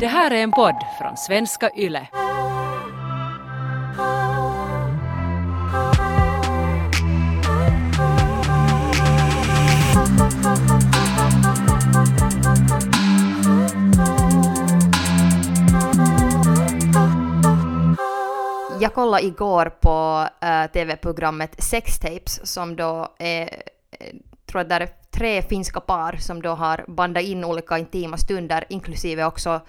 Det här är en podd från svenska YLE. Jag kollade igår på eh, uh, tv-programmet Sextapes som då är, eh, tror att där är tre finska par som då har bandat in olika intima stunder inklusive också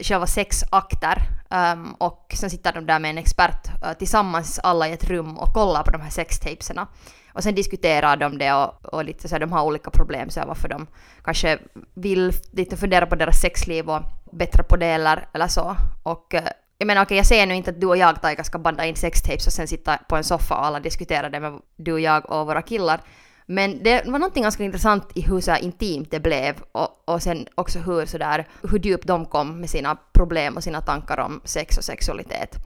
själva sexakter. Um, och sen sitter de där med en expert uh, tillsammans alla i ett rum och kollar på de här sextapeserna. Och sen diskuterar de det och, och lite så här, de har olika problem så här, varför de kanske vill lite fundera på deras sexliv och bättra på det eller, eller så. Och uh, jag menar okej, okay, jag säger nu inte att du och jag Taika ska banda in sextapes och sen sitta på en soffa och alla diskuterar det med du och jag och våra killar. Men det var någonting ganska intressant i hur så intimt det blev och, och sen också hur, så där, hur djupt de kom med sina problem och sina tankar om sex och sexualitet.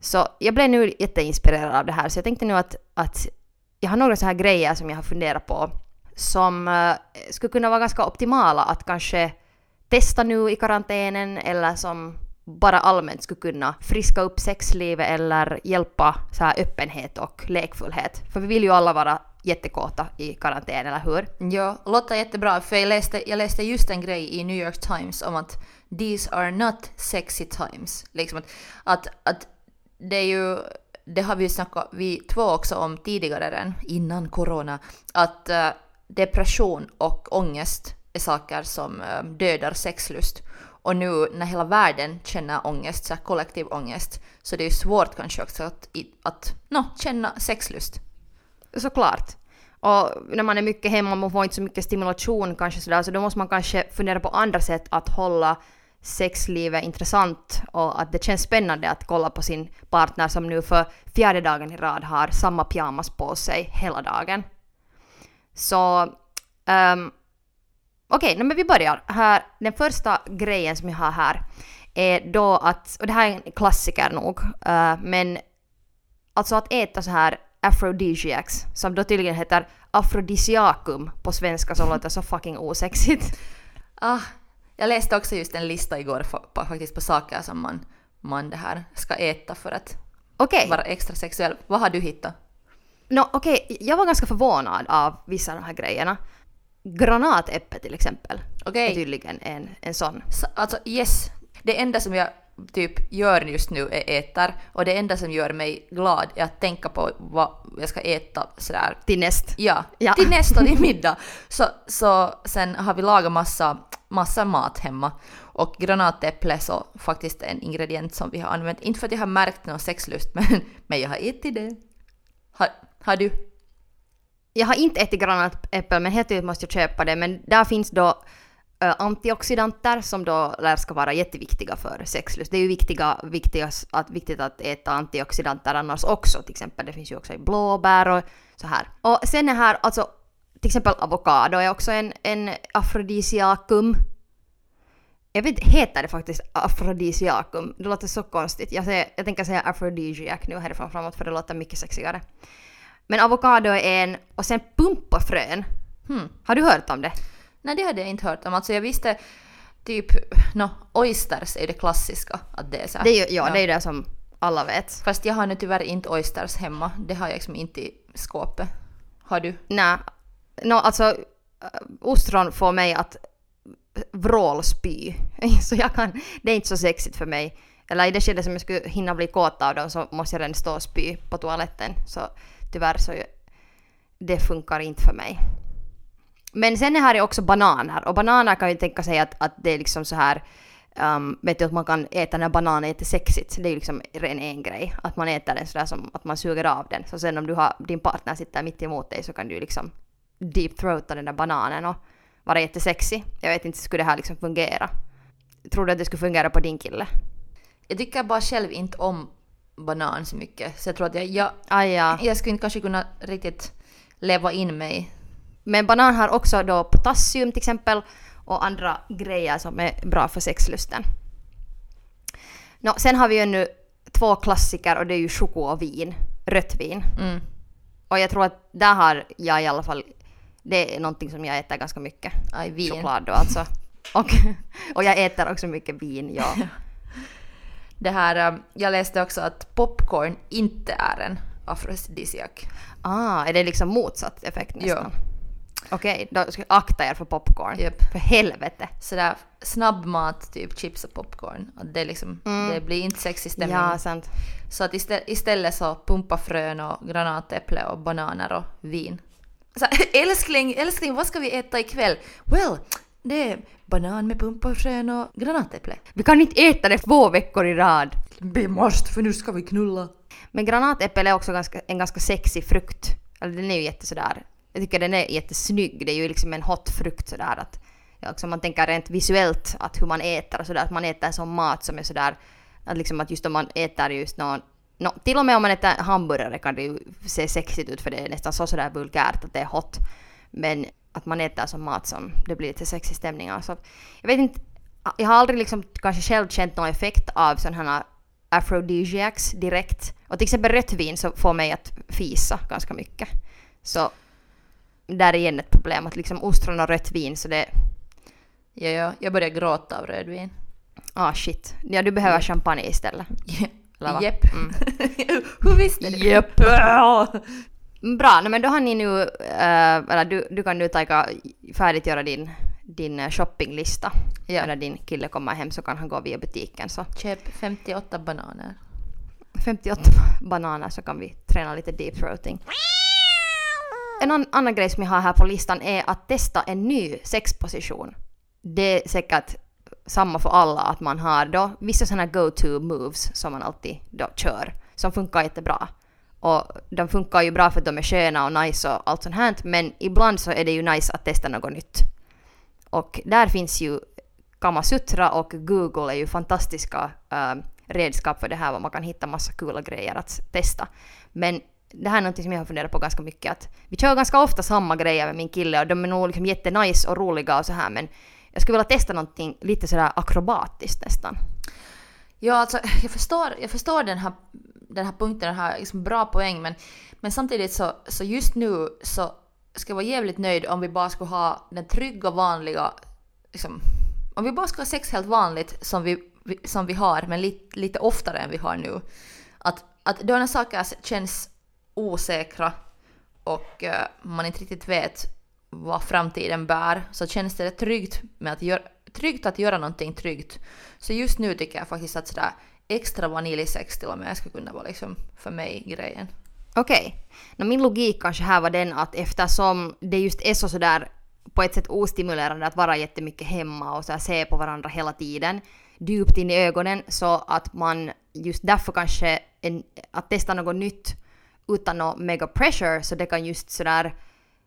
Så jag blev nu jätteinspirerad av det här så jag tänkte nu att, att jag har några så här grejer som jag har funderat på som uh, skulle kunna vara ganska optimala att kanske testa nu i karantänen eller som bara allmänt skulle kunna friska upp sexlivet eller hjälpa så här öppenhet och lekfullhet. För vi vill ju alla vara jättekåta i karantän, eller hur? Ja, låter jättebra för jag läste, jag läste just en grej i New York Times om att these are not sexy times. Liksom att, att, att det är ju, det har vi ju snackat vi två också om tidigare än innan corona, att uh, depression och ångest är saker som uh, dödar sexlust. Och nu när hela världen känner ångest, så kollektiv ångest, så det är ju svårt kanske också att, att no, känna sexlust. Såklart. Och när man är mycket hemma, man får inte så mycket stimulation kanske sådär, så då måste man kanske fundera på andra sätt att hålla sexlivet intressant och att det känns spännande att kolla på sin partner som nu för fjärde dagen i rad har samma pyjamas på sig hela dagen. Så um, okej, okay, men vi börjar. Här, den första grejen som jag har här är då att, och det här är en klassiker nog, uh, men alltså att äta så här aphrodisiacs, som då tydligen heter afrodisiakum på svenska som låter så fucking osexigt. Ah, jag läste också just en lista igår på, faktiskt på saker som man, man det här ska äta för att okay. vara extra sexuell. Vad har du hittat? No, Okej, okay. jag var ganska förvånad av vissa av de här grejerna. Granatäpple till exempel okay. är tydligen en, en sån. Så, alltså yes, det enda som jag typ gör just nu är äter och det enda som gör mig glad är att tänka på vad jag ska äta sådär. Till näst. Ja, ja. till nästa, till middag. Så, så sen har vi lagat massa, massa mat hemma och granatäpple så faktiskt en ingrediens som vi har använt. Inte för att jag har märkt någon sexlust men, men jag har ätit det. Har, har du? Jag har inte ätit granatäpple men helt tydligt måste jag köpa det men där finns då eh, antioxidanter som då lär ska vara jätteviktiga för sexlust. Det är ju viktiga, viktiga, att, viktigt att äta antioxidanter annars också. Till exempel det finns ju också i blåbär och så här. Och sen är här alltså till exempel avokado är också en, en afrodisiakum. Jag vet inte, heter det faktiskt afrodisiakum? Det låter så konstigt. Jag, säger, jag tänker säga afrodisiak nu härifrån framåt för det låter mycket sexigare. Men avokado är en, och sen pumpafrön. Hmm. Har du hört om det? Nej, det hade jag inte hört om. Alltså jag visste typ, no, oysters är det klassiska. Att det är så Det är ju, ja, ja, det är det som alla vet. Fast jag har nu tyvärr inte oysters hemma. Det har jag liksom inte i skåpet. Har du? Nej. No, alltså ostron får mig att vrålspy. Så jag kan, det är inte så sexigt för mig. Eller i det skedet som jag skulle hinna bli kåt av dem så måste jag redan stå och spy på toaletten. Så tyvärr så det funkar inte för mig. Men sen är också bananer och bananer kan ju tänka sig att, att det är liksom så här Um, vet du att man kan äta när bananen är jättesexigt, det är ju liksom ren en grej. Att man äter den sådär som att man suger av den. Så sen om du har, din partner sitter mitt emot dig så kan du liksom deep throata den där bananen och vara jättesexig. Jag vet inte, skulle det här liksom fungera? Tror du att det skulle fungera på din kille? Jag tycker bara själv inte om banan så mycket. Så jag tror att jag, jag, ah, ja. jag skulle inte kanske kunna riktigt leva in mig men banan har också då potassium till exempel och andra grejer som är bra för sexlusten. Nå, sen har vi ju nu två klassiker och det är ju choko och vin, rött vin. Mm. Och jag tror att där har jag i alla fall, det är någonting som jag äter ganska mycket. Aj, vin. Choklad då alltså. Och, och jag äter också mycket vin, ja. Det här, um, jag läste också att popcorn inte är en afrodisiak. Ah, är det liksom motsatt effekt nästan? Ja. Okej, då ska akta er för popcorn. Japp. För helvete. Sådär snabbmat, typ chips och popcorn. Att det, liksom, det blir inte sexig stämning. Ja, sant. Så att istället, istället så pumpa frön och granatäpple och bananer och vin. Så, älskling, älskling, vad ska vi äta ikväll? Well, det är banan med pumpafrön och granatäpple. Vi kan inte äta det två veckor i rad. Vi måste för nu ska vi knulla. Men granatäpple är också ganska, en ganska sexig frukt. Eller den är ju jätte sådär, jag tycker den är jättesnygg. Det är ju liksom en hot frukt sådär att, också man tänker rent visuellt att hur man äter och sådär, att man äter som mat som är sådär, att liksom att just om man äter just någon No, till och med om man äter hamburgare kan det ju se sexigt ut för det är nästan så sådär vulgärt att det är hot. Men att man äter som mat som det blir lite sexig stämning alltså. Jag vet inte, jag har aldrig liksom kanske själv känt någon effekt av sådana här aphrodisiacs direkt. Och till exempel rött vin så får mig att fisa ganska mycket. Så där är igen ett problem att liksom ostron och rött vin så det... Ja, ja, jag börjar gråta av rödvin. Ah shit. Ja du behöver champagne istället. Va? Jepp. Mm. Hur visste du? Japp. Bra, men då har ni nu, eh, eller du, du kan nu ta färdigt göra din, din eh, shoppinglista. Ja. När din kille kommer hem så kan han gå via butiken. Så Köp 58 bananer. 58 bananer så kan vi träna lite deep throating. En an- annan grej som jag har här på listan är att testa en ny sexposition. Det är säkert samma för alla att man har då vissa sådana go-to moves som man alltid då kör som funkar jättebra. Och de funkar ju bra för att de är sköna och nice och allt sånt här men ibland så är det ju nice att testa något nytt. Och där finns ju Kamasutra och Google är ju fantastiska äh, redskap för det här, och man kan hitta massa coola grejer att testa. Men det här är något som jag har funderat på ganska mycket, att vi kör ganska ofta samma grejer med min kille och de är nog liksom jättenice och roliga och så här men jag skulle vilja testa någonting lite sådär akrobatiskt nästan. Ja, alltså jag förstår, jag förstår den, här, den här punkten, har liksom bra poäng, men, men samtidigt så, så just nu så ska jag vara jävligt nöjd om vi bara skulle ha den trygga, vanliga, liksom, om vi bara skulle ha sex helt vanligt som vi, som vi har, men lite, lite oftare än vi har nu. Att, att då när saker känns osäkra och uh, man inte riktigt vet vad framtiden bär så känns det tryggt, med att göra, tryggt att göra någonting tryggt. Så just nu tycker jag faktiskt att sådär extra vaniljsex till och med skulle kunna vara liksom för mig grejen. Okej. Okay. Min logik kanske här var den att eftersom det just är så sådär på ett sätt ostimulerande att vara jättemycket hemma och så här se på varandra hela tiden djupt in i ögonen så att man just därför kanske en, att testa något nytt utan någon mega pressure så det kan just sådär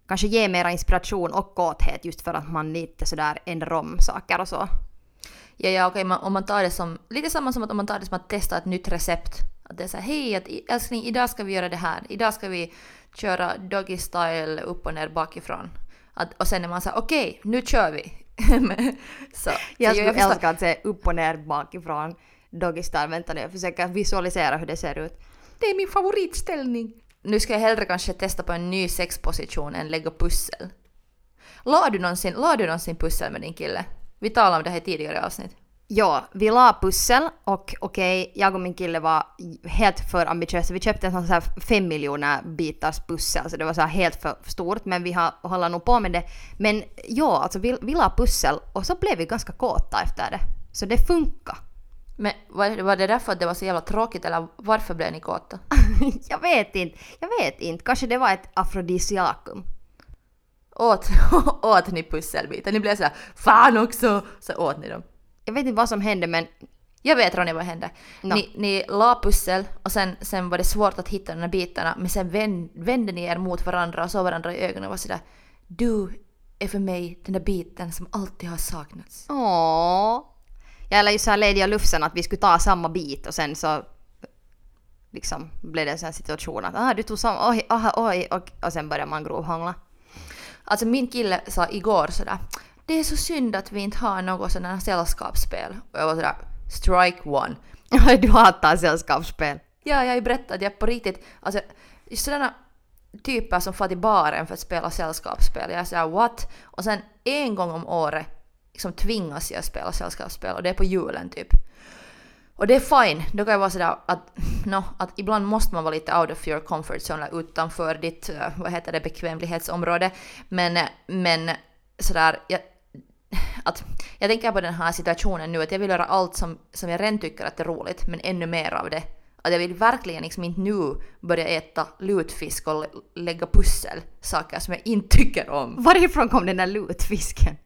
kanske ge mera inspiration och kåthet just för att man lite sådär ändrar om saker och så. Ja, ja okej, man, om man tar det som, lite samma som att om man tar det som att testa ett nytt recept. Att det är såhär, hej att, älskling, idag ska vi göra det här. Idag ska vi köra doggy style upp och ner bakifrån. Att, och sen är man såhär, okej, nu kör vi. Så, Jag skulle förstår- älska att se upp och ner bakifrån doggy style. Vänta nu, jag försöker visualisera hur det ser ut. Det är min favoritställning. Nu ska jag hellre kanske testa på en ny sexposition än lägga pussel. La du någonsin, la du någonsin pussel med din kille? Vi talade om det här i tidigare avsnitt. Ja, vi la pussel och okej, jag och min kille var helt för ambitiösa. Vi köpte en sån här fem miljoner bitars pussel, så det var så här helt för stort, men vi har, håller nog på med det. Men ja, alltså vi, vi la pussel och så blev vi ganska kåta efter det. Så det funkar. Men var, var det därför att det var så jävla tråkigt eller varför blev ni kåta? jag vet inte, jag vet inte. Kanske det var ett afrodisiakum. Åt, åt ni pusselbitar? Ni blev såhär fan också! Så åt ni dem. Jag vet inte vad som hände men Jag vet Ronja vad hände. Nå. Ni, ni la pussel och sen, sen var det svårt att hitta de här bitarna men sen vänd, vände ni er mot varandra och såg varandra i ögonen och var sådär Du är för mig den där biten som alltid har saknats. åh. Jag eller ju såhär lediga lufsen att vi skulle ta samma bit och sen så liksom blev det en sån situation att ah, du tog samma, oj, aha, oj, och, och sen började man grovhångla. Alltså min kille sa igår sådär Det är så synd att vi inte har något sådant här sällskapsspel. Och jag var sådär Strike one. du hatar sällskapsspel. Ja, jag har ju berättat att jag på riktigt, alltså just sådana typer som far till baren för att spela sällskapsspel. Jag är såhär what? Och sen en gång om året liksom tvingas jag spela sällskapsspel och det är på julen typ. Och det är fine, då kan jag vara sådär att, no, att ibland måste man vara lite out of your comfort zone, utanför ditt, eh, vad heter det, bekvämlighetsområde. Men, eh, men sådär, jag, att jag tänker på den här situationen nu att jag vill göra allt som, som jag redan tycker att är roligt, men ännu mer av det. Att jag vill verkligen liksom inte nu börja äta lutfisk och lägga pussel, saker som jag inte tycker om. Varifrån kom den där lutfisken?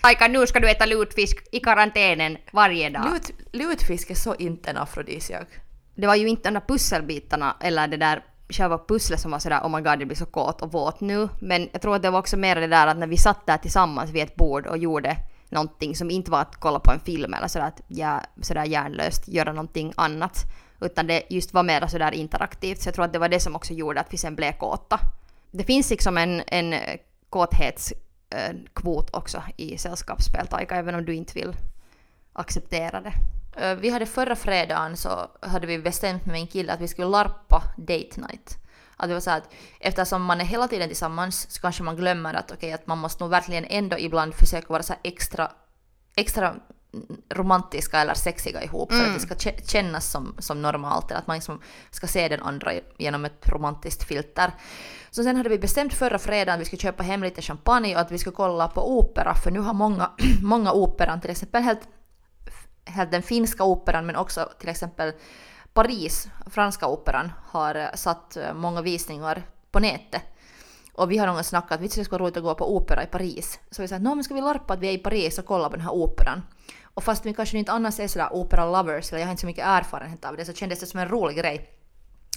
Aika, nu ska du äta lutfisk i karantänen varje dag. Lut, lutfisk är så inte en afrodisiak. Det var ju inte de där pusselbitarna eller det där själva pusslet som var sådär oh my god jag blir så kåt och våt nu. Men jag tror att det var också mer det där att när vi satt där tillsammans vid ett bord och gjorde någonting som inte var att kolla på en film eller sådär, att ja, sådär hjärnlöst göra någonting annat. Utan det just var mer sådär interaktivt. Så jag tror att det var det som också gjorde att vi sen blev kåta. Det finns liksom en, en kvot också i sällskapsspel, Taika, även om du inte vill acceptera det. Vi hade förra fredagen så hade vi bestämt med min kille att vi skulle larpa date night. Att det var så att eftersom man är hela tiden tillsammans så kanske man glömmer att okej okay, att man måste nog verkligen ändå ibland försöka vara så extra, extra romantiska eller sexiga ihop mm. för att det mm. ska kännas som, som normalt eller att man liksom ska se den andra genom ett romantiskt filter. Så sen hade vi bestämt förra fredagen att vi skulle köpa hem lite champagne och att vi skulle kolla på opera för nu har många, många operan till exempel helt helt den finska operan men också till exempel Paris, franska operan, har eh, satt eh, många visningar på nätet. Och vi har någon snackat att vi skulle roligt att gå på opera i Paris. Så vi sa att ska vi larpa att vi är i Paris och kolla på den här operan. Och fast vi kanske inte annars är sådär opera-lovers, eller jag har inte så mycket erfarenhet av det, så kändes det som en rolig grej.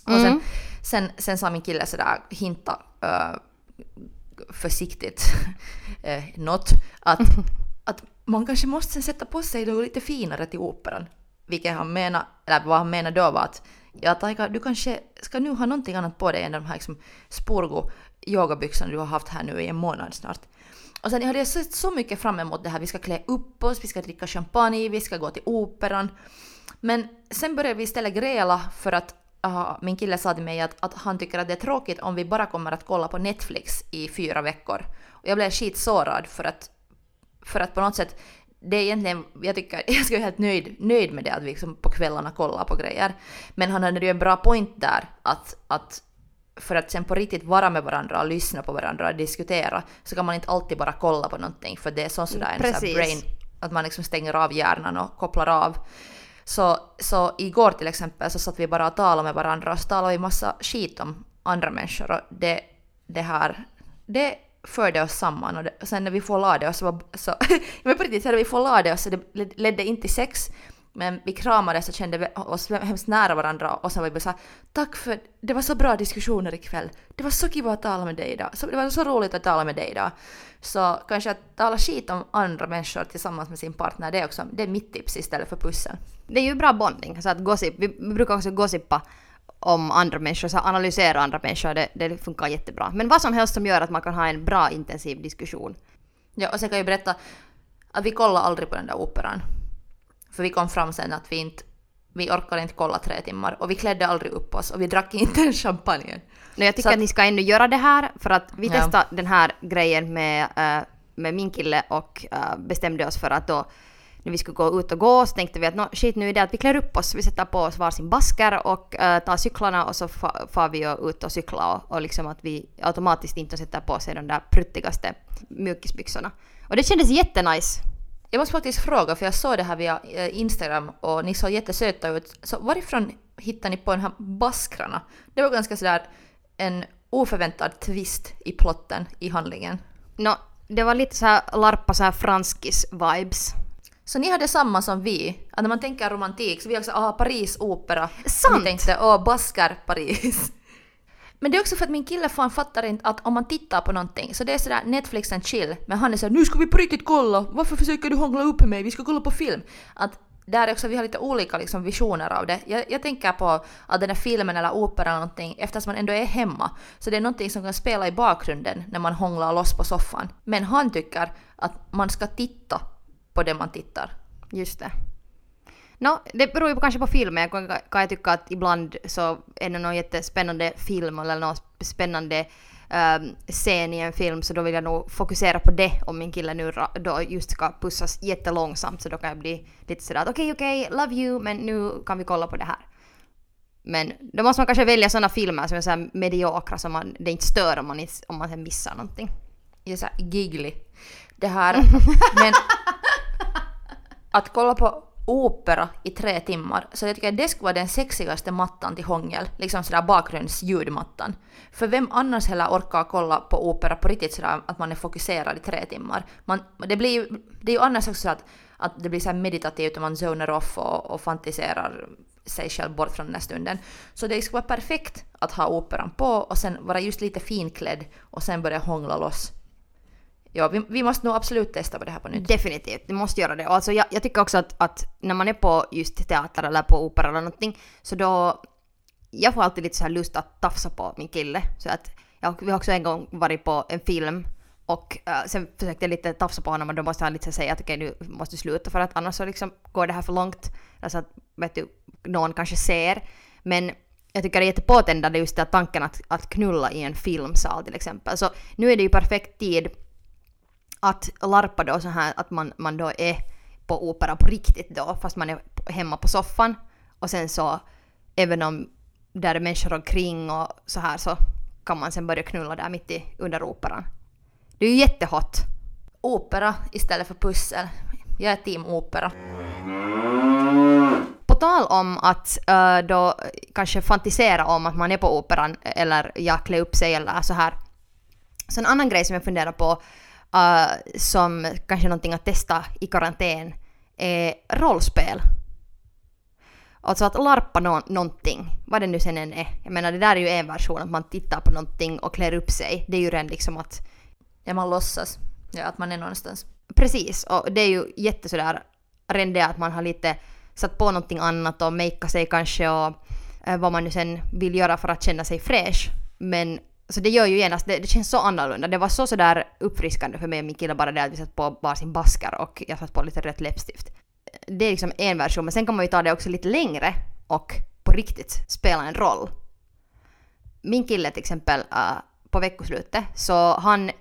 Mm. Och sen, mm. sen, sen sa min kille sådär, hinta uh, försiktigt, uh, något, att att man kanske måste sätta på sig något lite finare till operan. Vilket han menar, eller vad han menar då var att ja, Taika, du kanske ska nu ha någonting annat på dig än de här liksom, spurgo yogabyxorna du har haft här nu i en månad snart. Och sen hade jag sett så mycket fram emot det här, vi ska klä upp oss, vi ska dricka champagne, vi ska gå till operan. Men sen började vi istället gräla för att uh, min kille sa till mig att, att han tycker att det är tråkigt om vi bara kommer att kolla på Netflix i fyra veckor. Och jag blev skitsårad för att för att på något sätt, det är egentligen, jag tycker, jag ska vara helt nöjd, nöjd med det att vi liksom på kvällarna kollar på grejer. Men han hade ju en bra point där att, att för att sen på riktigt vara med varandra och lyssna på varandra och diskutera så kan man inte alltid bara kolla på någonting för det är så sådär en sån brain, att man liksom stänger av hjärnan och kopplar av. Så, så igår till exempel så satt vi bara och talade med varandra och så talade vi massa skit om andra människor och det, det här, det förde oss samman och, det, och sen när vi förlade oss så, så men på riktigt, när vi förlade oss så det ledde inte till sex men vi kramades och kände oss hemskt nära varandra och sen var vi bara såhär Tack för, det var så bra diskussioner ikväll. Det var så kul att tala med dig idag. Så, det var så roligt att tala med dig idag. Så kanske att tala skit om andra människor tillsammans med sin partner, det är också det är mitt tips istället för pussel. Det är ju bra bonding, så att gossip, vi brukar också gossipa om andra människor, så analysera andra människor, det, det funkar jättebra. Men vad som helst som gör att man kan ha en bra intensiv diskussion. Ja, och sen kan jag berätta att vi kollade aldrig på den där operan. För vi kom fram sen att vi inte vi orkade inte kolla tre timmar och vi klädde aldrig upp oss och vi drack inte ens champagne. No, jag tycker att, att, ni ska ännu göra det här för att vi ja. testade den här grejen med, uh, med min kille och uh, bestämde oss för att då när vi skulle gå ut och gå så tänkte vi att no, shit nu är det att vi klär upp oss, vi sätter på oss varsin basker och uh, tar cyklarna och så far vi ut och cykla och, och liksom att vi automatiskt inte sätter på sig de där pruttigaste mjukisbyxorna. Och det kändes jättenice. Jag måste faktiskt fråga, för jag såg det här via eh, Instagram och ni såg jättesöta ut. Så varifrån hittade ni på de här baskrarna? Det var ganska sådär en oförväntad twist i plotten, i handlingen. No, det var lite så här larpa så här franskis-vibes. Så ni hade samma som vi, att när man tänker romantik så vi också, ah Paris opera. Sant! Och vi tänkte, åh Basker Paris. Men det är också för att min kille fan fattar inte att om man tittar på någonting så det är sådär Netflix and chill, men han är såhär nu ska vi på riktigt kolla, varför försöker du hångla upp mig, vi ska kolla på film. Att där också, vi har lite olika liksom, visioner av det. Jag, jag tänker på att den här filmen eller operan eller någonting, eftersom man ändå är hemma, så det är någonting som kan spela i bakgrunden när man hånglar loss på soffan. Men han tycker att man ska titta på det man tittar. Just det. No, det beror ju kanske på filmen. Kan, kan jag tycka att ibland så är det någon jättespännande film eller någon spännande ehm, scen i en film så då vill jag nog fokusera på det om min kille nu då just ska pussas jättelångsamt så då kan jag bli lite sådär att okej okej, love you men nu kan vi kolla på det här. Men då måste man kanske välja sådana filmer som är så här mediokra så man, det inte stör om man, om man missar någonting. Jag är så här giggly. Det här, men att kolla på opera i tre timmar, så jag tycker att det skulle vara den sexigaste mattan till hångel, liksom sådär bakgrundsljudmattan. För vem annars heller orkar kolla på opera på riktigt sådär att man är fokuserad i tre timmar? Man, det, blir, ju- det är ju annars också så att, att det blir så här meditativt och man zonar off och, och fantiserar sig själv bort från den här stunden. Så det skulle vara perfekt att ha operan på och sen vara just lite finklädd och sen börja hångla loss. Ja, vi, vi måste nog absolut testa på det här på nytt. Definitivt, vi måste göra det. Och alltså jag, jag tycker också att, att när man är på just teater eller på opera eller någonting så då jag får alltid lite så här lust att tafsa på min kille. Så att jag, vi har också en gång varit på en film och uh, sen försökte jag lite tafsa på honom och då måste han lite säga att okej nu måste du sluta för att annars så liksom går det här för långt. Alltså att vet du, någon kanske ser. Men jag tycker det är jättepåtändande just den tanken att, att knulla i en filmsal till exempel. Så nu är det ju perfekt tid att larpa då så här att man, man då är på opera på riktigt då fast man är hemma på soffan och sen så även om där är människor omkring och så här så kan man sen börja knulla där mitt i under operan. Det är ju jättehot. Opera istället för pussel. Jag är team opera. På tal om att uh, då kanske fantisera om att man är på operan eller ja, klä upp sig eller så här. Så en annan grej som jag funderar på eh, som kanske någonting att testa i karantän är rollspel. Alltså att larpa nå- någonting, vad det nu sen än är. Jag menar det där är ju en version, att man tittar på någonting och klär upp sig. Det är ju redan liksom att Ja, man låtsas ja, att man är någonstans. Precis, och det är ju jätte sådär redan det att man har lite satt på någonting annat och makea sig kanske och eh, vad man nu sen vill göra för att känna sig fräsch. Men så det gör ju genast, alltså det, det känns så annorlunda. Det var så sådär uppfriskande för mig och min kille bara det att vi satt på varsin baskar och jag satt på lite rött läppstift. Det är liksom en version, men sen kan man ju ta det också lite längre och på riktigt spela en roll. Min kille till exempel uh, på veckoslutet, så han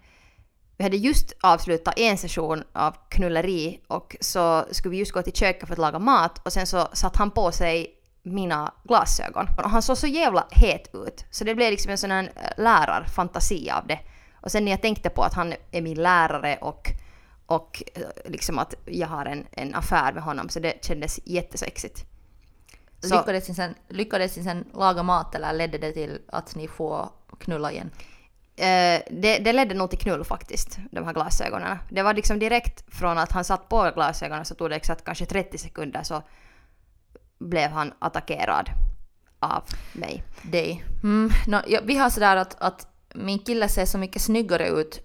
vi hade just avslutat en session av knulleri och så skulle vi just gå till köket för att laga mat och sen så satte han på sig mina glasögon. Och han såg så jävla het ut så det blev liksom en sån här eh, lärarfantasi av det. Och sen när jag tänkte på att han är min lärare och, och eh, liksom att jag har en, en affär med honom så det kändes jättesexigt. Så- Lyckades ni, sen, lyckades ni sen laga mat eller ledde det till att ni får knulla igen? Eh, det, det ledde nog till knull faktiskt, de här glasögonen. Det var liksom direkt från att han satt på glasögonen så tog det exakt kanske 30 sekunder så blev han attackerad av mig. Dig. Mm, no, ja, vi har sådär att, att min kille ser så mycket snyggare ut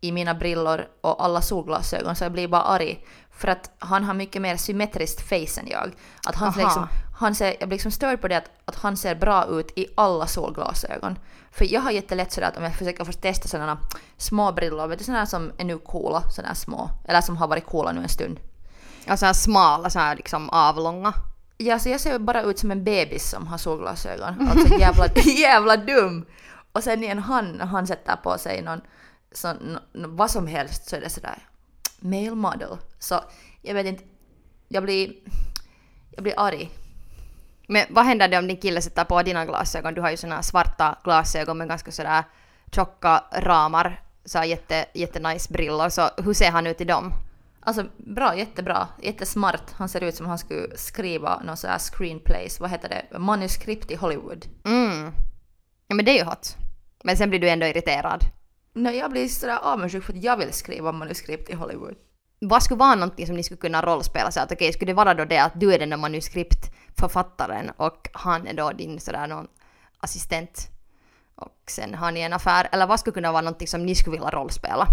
i mina brillor och alla solglasögon så jag blir bara arg. För att han har mycket mer symmetriskt face än jag. Att han Aha. liksom, han ser, jag blir liksom störd på det att, att han ser bra ut i alla solglasögon. För jag har jättelätt sådär att om jag försöker få testa sådana små brillor, vet du sådana som är nu coola, sådana små, eller som har varit coola nu en stund. Ja, så här smala, så här liksom avlånga. Ja, så jag ser bara ut som en bebis som har solglasögon. Alltså jävla, jävla dum! Och sen igen han, han sätter på sig någon, så, no, vad som helst så är det sådär male model. Så jag vet inte, jag blir, jag blir arg. Men vad händer det om din kille sätter på dina glasögon? Du har ju såna svarta glasögon med ganska sådär tjocka ramar. Så jätte, jättenice brillor. Så hur ser han ut i dem? Alltså bra, jättebra, jättesmart. Han ser ut som han skulle skriva någon sån här screenplays, vad heter det, manuskript i Hollywood. Mm. Ja men det är ju hot. Men sen blir du ändå irriterad. Nej, jag blir sådär avundsjuk för att jag vill skriva manuskript i Hollywood. vad skulle vara någonting som ni skulle kunna rollspela? Så att okej, skulle det vara då det att du är den där manuskriptförfattaren och han är då din sådär någon assistent och sen har ni en affär? Eller vad skulle kunna vara någonting som ni skulle vilja rollspela?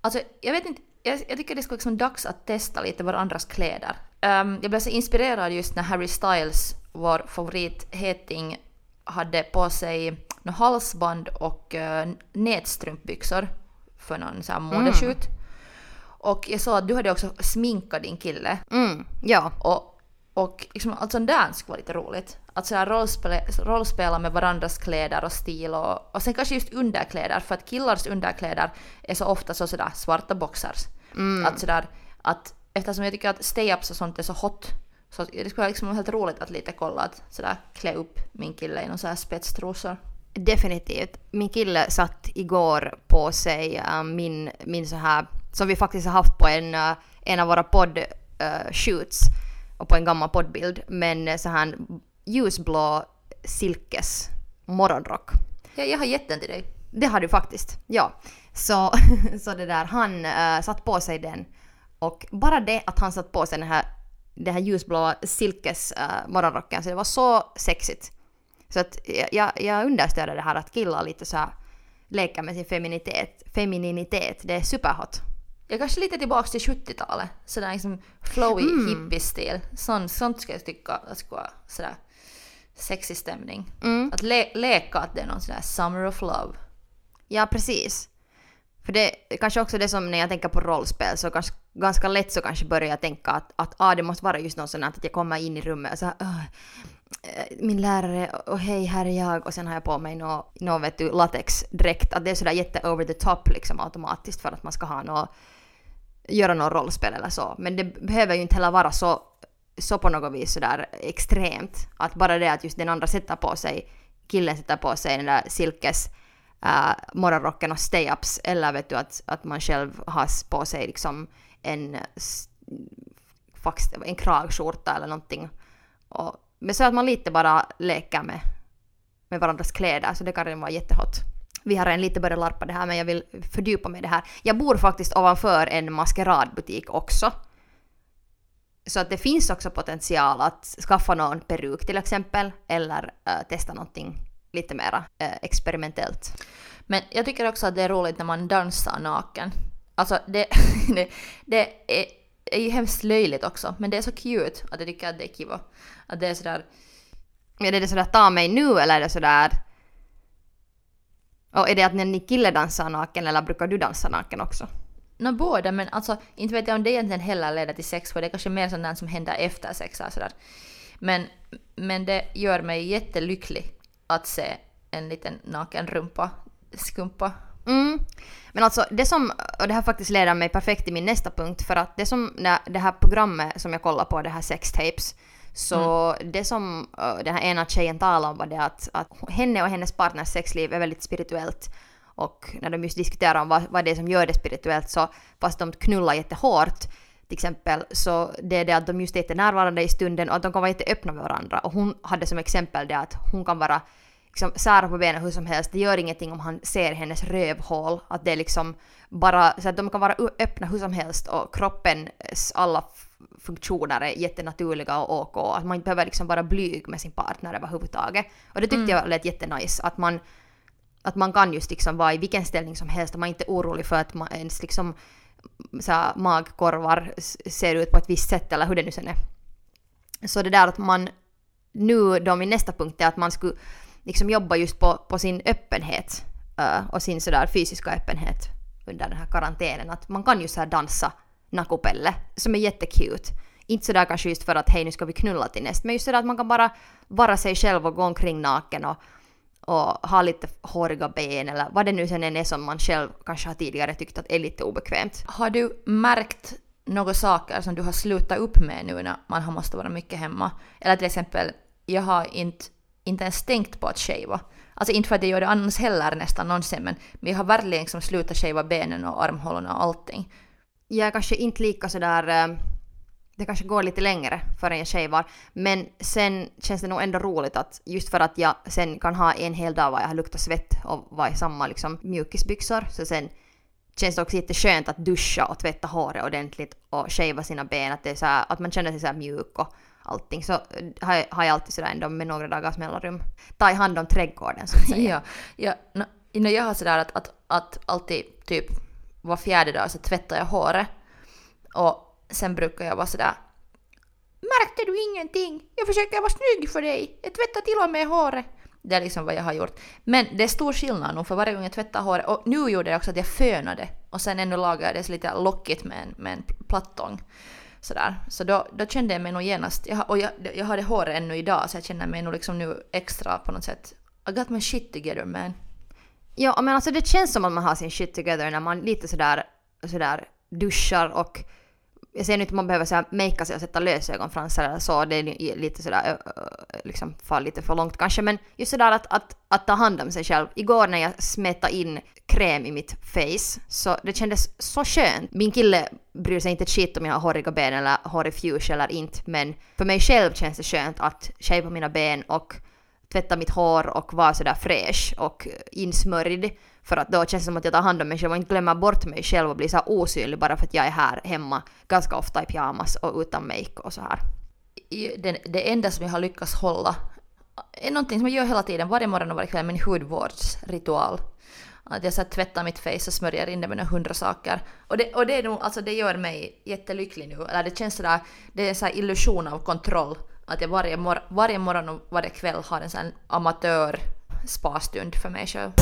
Alltså, jag vet inte, jag, jag tycker det skulle liksom dags att testa lite varandras kläder. Ehm, jag blev så inspirerad just när Harry Styles, vår favoritheting, hade på sig nå halsband och uh, nätstrumpbyxor för någon sån här modeshoot. Och jag såg att du hade också sminkat din kille. Mm, ja. Och Och liksom, alltså där skulle vara lite roligt. Att sådär rollspela, rollspela med varandras kläder och stil och, och sen kanske just underkläder för att killars underkläder är så ofta så sådär svarta boxers. Mm. Att sådär att eftersom jag tycker att stay-ups och sånt är så hot så det skulle vara liksom helt roligt att lite kolla att sådär klä upp min kille i någon sån här spetstrosor. Definitivt. Min kille satt igår på sig uh, min, min så här, som vi faktiskt har haft på en, uh, en av våra podd uh, shoots och på en gammal poddbild, men så här ljusblå silkes morgonrock. Ja, jag har gett den till dig. Det har du faktiskt, ja. Så, så det där, han uh, satt på sig den och bara det att han satt på sig den här, den här ljusblå silkes uh, morgonrocken, så det var så sexigt. Så att jag, jag understöder det här att killar lite så här leker med sin feminitet, femininitet. Det är superhot. Jag kanske lite tillbaks till 70-talet. Sådär liksom flowy Mm. hippie-stil. Sånt, sånt ska jag tycka att skulle vara sådär sexig stämning. Mm. Att le- leka att det är någon sån där summer of love. Ja, precis. För det kanske också det som när jag tänker på rollspel så kanske, ganska lätt så kanske börjar jag tänka att, att ah, det måste vara just något sånt att jag kommer in i rummet och så här, "Åh, eh, min lärare och hej här är jag och sen har jag på mig nå nå, vet du latexdräkt att det är sådär jätte over the top liksom automatiskt för att man ska ha nå göra något rollspel eller så. Men det behöver ju inte heller vara så, så på något vis sådär extremt. Att bara det att just den andra sätter på sig, killen sätter på sig den där silkes äh, morgonrocken och stay-ups eller vet du att, att man själv har på sig liksom en, en kragskjorta eller någonting. Och, men så att man lite bara leker med, med varandras kläder så det kan redan vara jättehot. Vi har en lite börjat larpa det här men jag vill fördjupa mig i det här. Jag bor faktiskt ovanför en maskeradbutik också. Så att det finns också potential att skaffa någon peruk till exempel eller eh, testa någonting lite mera eh, experimentellt. Men jag tycker också att det är roligt när man dansar naken. Alltså det, det, det är, är ju hemskt löjligt också, men det är så cute att jag tycker att det är kiva. Att det är sådär, Är det sådär ta mig nu eller är det sådär... Och är det att när ni kille dansar naken eller brukar du dansa naken också? Nå båda men alltså inte vet jag om det egentligen heller leder till sex för det är kanske mer sånt som händer efter sex och sådär. Men, men det gör mig jättelycklig att se en liten naken rumpa skumpa. Mm. Men alltså det som, och det här faktiskt leder mig perfekt till min nästa punkt för att det som, det här programmet som jag kollar på, det här Sex Tapes, så det som den här ena tjejen talade om var det att, att henne och hennes partners sexliv är väldigt spirituellt. Och när de just diskuterar om vad, vad det är som gör det spirituellt så fast de knullar jättehårt till exempel så det är det att de just är jättenärvarande i stunden och att de kan vara jätteöppna med varandra. Och hon hade som exempel det att hon kan vara liksom sära på benen hur som helst. Det gör ingenting om han ser hennes rövhål. Att det är liksom bara så att de kan vara öppna hur som helst och kroppens alla funktioner är jättenaturliga och OK. Att man inte behöver liksom vara blyg med sin partner överhuvudtaget. Och det tyckte jag lät jättenice. Att man, att man kan just liksom vara i vilken ställning som helst och man är inte orolig för att man ens liksom så här, magkorvar ser ut på ett visst sätt eller hur det nu sen är. Så det där att man nu då min nästa punkt är att man skulle liksom jobba just på, på sin öppenhet eh, och sin sådär fysiska öppenhet under den här karantänen. Att man kan ju så här dansa nakupelle som är jättecute. Inte sådär kanske just för att hej nu ska vi knulla till näst, men just sådär att man kan bara vara sig själv och gå omkring naken och, och ha lite håriga ben eller vad det nu sen än är som man själv kanske har tidigare tyckt att är lite obekvämt. Har du märkt några saker som du har slutat upp med nu när man har måste vara mycket hemma? Eller till exempel, jag har inte, inte ens tänkt på att shava. Alltså inte för att jag gör det annars heller nästan någonsin, men, jag har verkligen liksom slutat shava benen och armhålorna och allting. jag är kanske inte lika sådär... Det kanske går lite längre förrän jag shavar. Men sen känns det nog ändå roligt att just för att jag sen kan ha en hel dag var jag har luktat svett och var i samma liksom mjukisbyxor. Så sen känns det också jätteskönt att duscha och tvätta håret ordentligt och shava sina ben. Att, det är så här, att man känner sig så här mjuk och allting. Så eh, har jag, har jag alltid sådär ändå med några dagars mellanrum. Ta i hand om trädgården så att säga. Ja, ja no, no, jag har sådär att, att, att alltid typ var fjärde dag så tvättar jag håret. Och sen brukar jag vara sådär Märkte du ingenting? Jag försöker vara snygg för dig. Jag tvättar till och med håret. Det är liksom vad jag har gjort. Men det är stor skillnad nog för varje gång jag tvättar håret. Och nu gjorde jag också att jag fönade. Och sen ännu lagade jag det så lite lockigt med en, med en plattång. Sådär. Så då, då kände jag mig nog genast, jag, och jag, jag hade håret ännu idag så jag känner mig nog liksom nu extra på något sätt, I got my shit together man. Ja, men alltså det känns som att man har sin shit together när man lite sådär, sådär duschar och jag säger nu inte att man behöver så här makea sig och sätta lösögonfransar eller så, det är lite sådär, liksom far lite för långt kanske, men just sådär att, att, att ta hand om sig själv. Igår när jag smetade in kräm i mitt face, så det kändes så skönt. Min kille bryr sig inte ett skit om jag har håriga ben eller hårig fuchsia eller inte, men för mig själv känns det skönt att shava mina ben och tvätta mitt hår och vara sådär fräsch och insmörjd. För att då känns det som att jag tar hand om mig själv och inte glömmer bort mig själv och blir så osynlig bara för att jag är här hemma ganska ofta i pyjamas och utan make och så här. Det, det enda som jag har lyckats hålla är någonting som jag gör hela tiden, varje morgon och varje kväll, min hudvårdsritual. Att jag så tvättar mitt face och smörjer in det med några hundra saker. Och det, och det, är nog, alltså det gör mig jättelycklig nu. Eller det känns sådär, det är en sån illusion av kontroll. Att jag varje, mor varje morgon och varje kväll har en sån amatör spastund för mig själv.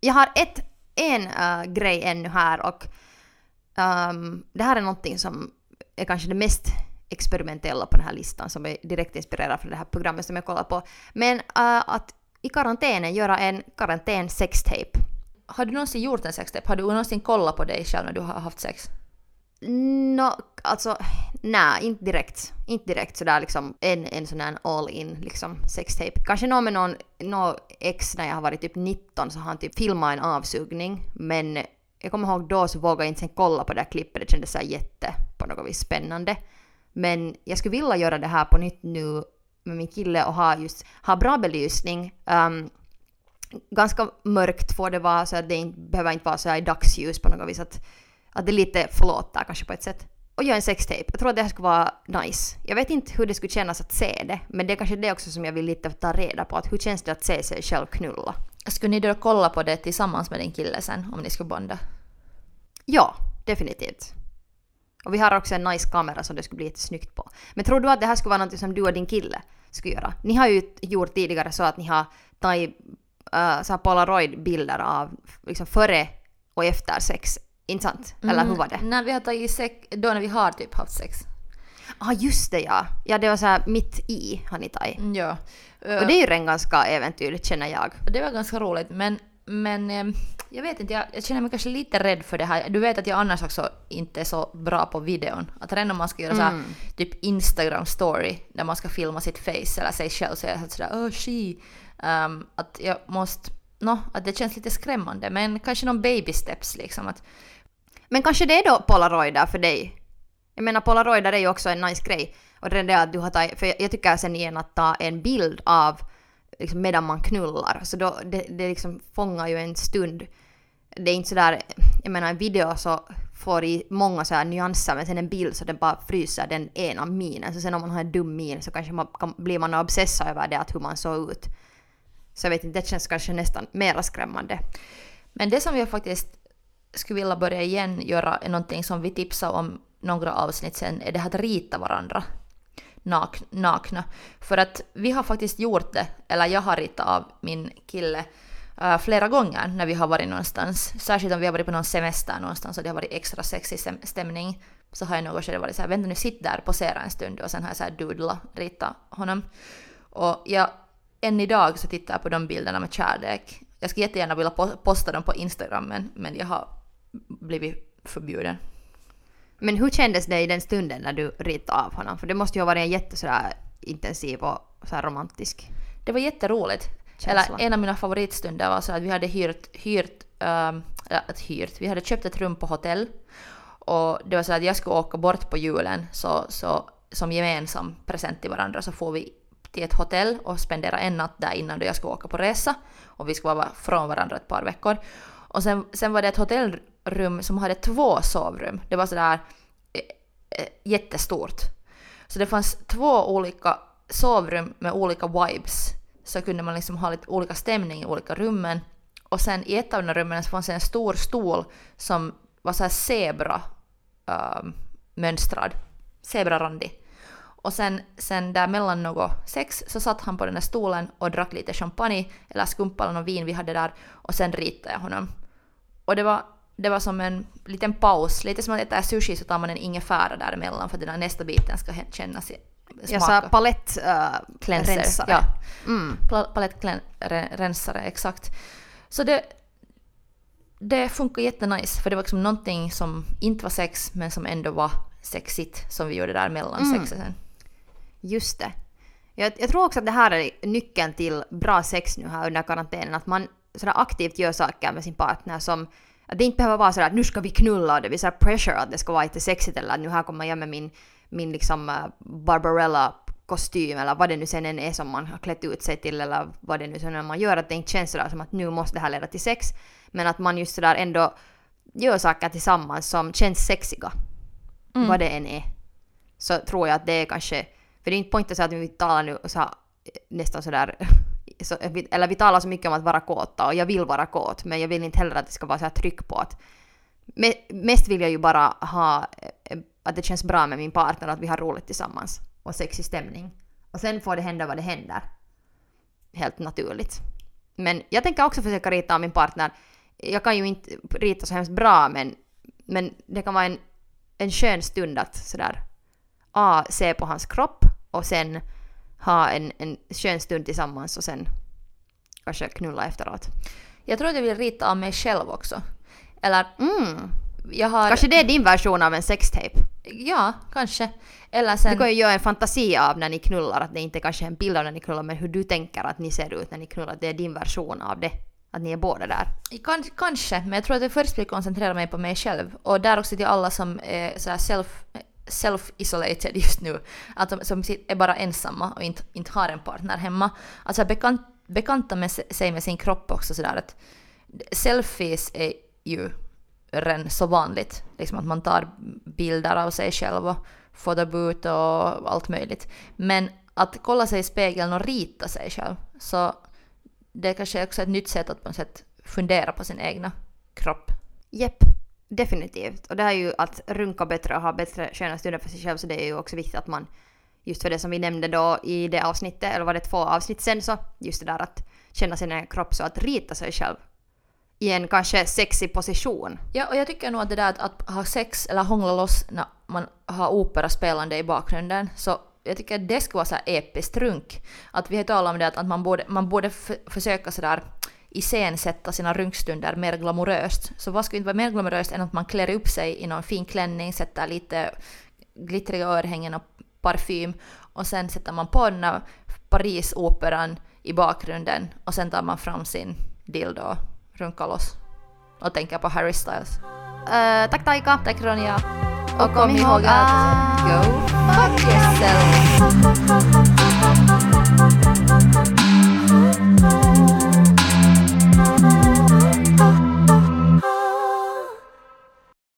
Jag har ett, en uh, grej ännu här och um, det här är någonting som är kanske det mest experimentella på den här listan som är direkt inspirerad från det här programmet som jag kollar på. Men uh, att i karantänen göra en karantän sextape. Har du någonsin gjort en sextape? Har du någonsin kollat på dig själv när du har haft sex? No, alltså nej, inte direkt. Inte direkt sådär liksom en, en sån här all in liksom sextape. Kanske någon med någon, någon ex när jag har varit typ 19 så har han typ filmat en avsugning men jag kommer ihåg då så vågade jag inte sen kolla på det där klippet, det kändes så jätte på något vis spännande. Men jag skulle vilja göra det här på nytt nu med min kille och ha just, ha bra belysning. Um, ganska mörkt får det vara så att det inte, behöver inte vara så här i dagsljus på något vis att att det lite förlåter kanske på ett sätt. Och göra en sextape. Jag tror att det här skulle vara nice. Jag vet inte hur det skulle kännas att se det, men det är kanske det också som jag vill lite ta reda på. Att hur känns det att se sig själv knulla? Skulle ni då kolla på det tillsammans med din kille sen, om ni skulle bonda? Ja, definitivt. Och vi har också en nice kamera som det skulle bli jättesnyggt på. Men tror du att det här skulle vara något som du och din kille skulle göra? Ni har ju gjort tidigare så att ni har tagit uh, polaroid-bilder av liksom före och efter sex inte sant? Eller hur var det? Mm, när vi har tagit sex, då när vi har typ haft sex. Ja ah, just det ja. Ja det var så här mitt i har ni tagit. Mm, ja. Och det är ju redan ganska äventyrligt känner jag. Det var ganska roligt men, men ehm, jag vet inte, jag, jag, känner mig kanske lite rädd för det här. Du vet att jag annars också inte är så bra på videon. Att redan om man ska göra mm. så här, typ Instagram story där man ska filma sitt face eller sig själv så är jag sådär oh she. Um, att jag måste, no, att det känns lite skrämmande men kanske någon baby steps liksom. Att men kanske det är då polaroider för dig? Jag menar polaroider är ju också en nice grej. Och det är det att du har tagit, för jag tycker sen igen att ta en bild av liksom medan man knullar, så då, det, det liksom fångar ju en stund. Det är inte sådär, jag menar en video så får i många så här nyanser men sen en bild så den bara fryser den ena minen. Så sen om man har en dum min så kanske man kan, blir man obsessa över det, att hur man såg ut. Så jag vet inte, det känns kanske nästan mera skrämmande. Men det som jag faktiskt skulle vilja börja igen göra någonting som vi tipsade om några avsnitt sen, är det här att rita varandra nak nakna. För att vi har faktiskt gjort det, eller jag har ritat av min kille uh, flera gånger när vi har varit någonstans. Särskilt om vi har varit på någon semester någonstans och det har varit extra sexig stämning. Så har jag något skede varit såhär, vänta nu sitt där, posera en stund och sen har jag såhär doodla, rita honom. Och jag, än idag så tittar jag på de bilderna med kärlek. Jag skulle jättegärna vilja posta dem på Instagram men, men jag har blivit förbjuden. Men hur kändes det i den stunden när du ritade av honom? För det måste ju ha varit en jätte sådär intensiv och så romantisk. Det var jätteroligt. Känsla. Eller en av mina favoritstunder var så att vi hade hyrt, hyrt, ähm, äh, hyrt, vi hade köpt ett rum på hotell. Och det var så att jag skulle åka bort på julen så, så som gemensam present till varandra så får vi till ett hotell och spendera en natt där innan då jag ska åka på resa. Och vi ska vara från varandra ett par veckor. Och sen, sen var det ett hotellrum som hade två sovrum. Det var sådär eh, eh, jättestort. Så det fanns två olika sovrum med olika vibes. Så kunde man liksom ha lite olika stämning i olika rummen. Och sen i ett av de rummen så fanns det en stor stol som var så här zebra äh, mönstrad. Zebrarandig. Och sen, sen där mellan något sex så satt han på den där stolen och drack lite champagne eller skumpa någon vin vi hade där och sen ritade jag honom. Och det var det var som en liten paus, lite som att äta sushi så tar man en ingefära däremellan för att den där nästa biten ska kännas i- Jag sa smaka. palettrensare. Cleanser, ja. Mm. Palettrensare, exakt. Så det, det funkar jättenice för det var liksom någonting som inte var sex men som ändå var sexigt som vi gjorde där mellan Mm. sexen. Just det. Jag, jag tror också att det här är nyckeln till bra sex nu här under karantänen. Att man sådär aktivt gör saker med sin partner som att det inte behöver vara sådär att nu ska vi knulla och det blir sådär pressure att det ska vara lite sexigt eller att nu här kommer jag med min, min liksom uh, Barbarella kostym eller vad det nu sen än är som man har klätt ut sig till eller vad det nu sen är man gör att det inte känns sådär som att nu måste det här leda till sex men att man just sådär ändå gör saker tillsammans som känns sexiga vad det än är så tror jag att det är kanske, för det är inte poängen så att vi talar nu så här, eh, nästan sådär, så, eh, eller vi talar så mycket om att vara kåta och jag vill vara kåt men jag vill inte heller att det ska vara så här tryck på att mest vill jag ju bara ha eh, att det känns bra med min partner och att vi har roligt tillsammans och sexig stämning. Och sen får det hända vad det händer. Helt naturligt. Men jag tänker också försöka rita av min partner. Jag kan ju inte rita så hemskt bra men, men det kan vara en, en skön stund att sådär A. Se på hans kropp och sen ha en, en skön stund tillsammans och sen kanske knulla efteråt. Jag tror att jag vill rita av mig själv också. Eller Mm. jag har... Kanske det är din version av en sextape. Ja, kanske. Eller Du sen... kan ju göra en fantasi av när ni knullar, att det inte kanske är en bild av när ni knullar, men hur du tänker att ni ser ut när ni knullar, att det är din version av det. Att ni är båda där. Kan, kanske, men jag tror att jag först vill koncentrera mig på mig själv. Och där också till alla som är så self, self-isolated just nu. Att de, som är bara ensamma och inte, inte har en partner hemma. Att så bekant, bekanta med sig med sin kropp också sådär att selfies är ju redan så vanligt. Liksom att man tar bilder av sig själv och fotobut och allt möjligt. Men att kolla sig i spegeln och rita sig själv. Så det är kanske också ett nytt sätt att på något sätt fundera på sin egna kropp. Jepp, definitivt. Och det här är ju att runka bättre och ha bättre sköna stunder för sig själv, så det är ju också viktigt att man just för det som vi nämnde då i det avsnittet, eller var det två avsnitt sen så, just det där att känna sin kropp så att rita sig själv i en kanske sexig position. Ja, och jag tycker nog att det där att, att ha sex eller hångla loss när man har opera spelande i bakgrunden, så jag tycker att det skulle vara så här episkt runk. Att vi har talat om det att, att man borde, man borde försöka sådär iscensätta sina runkstunder mer glamoröst. Så vad skulle inte vara mer glamoröst än att man klär upp sig i någon fin klänning, sätter lite glittriga örhängen och parfym och sen sätter man på den här Parisoperan i bakgrunden och sen tar man fram sin dildo och runkar loss. Och tänker på Harry Styles. Uh, tack Taika! Tack Ronja! Och kom ihåg att- Go fuck yourself!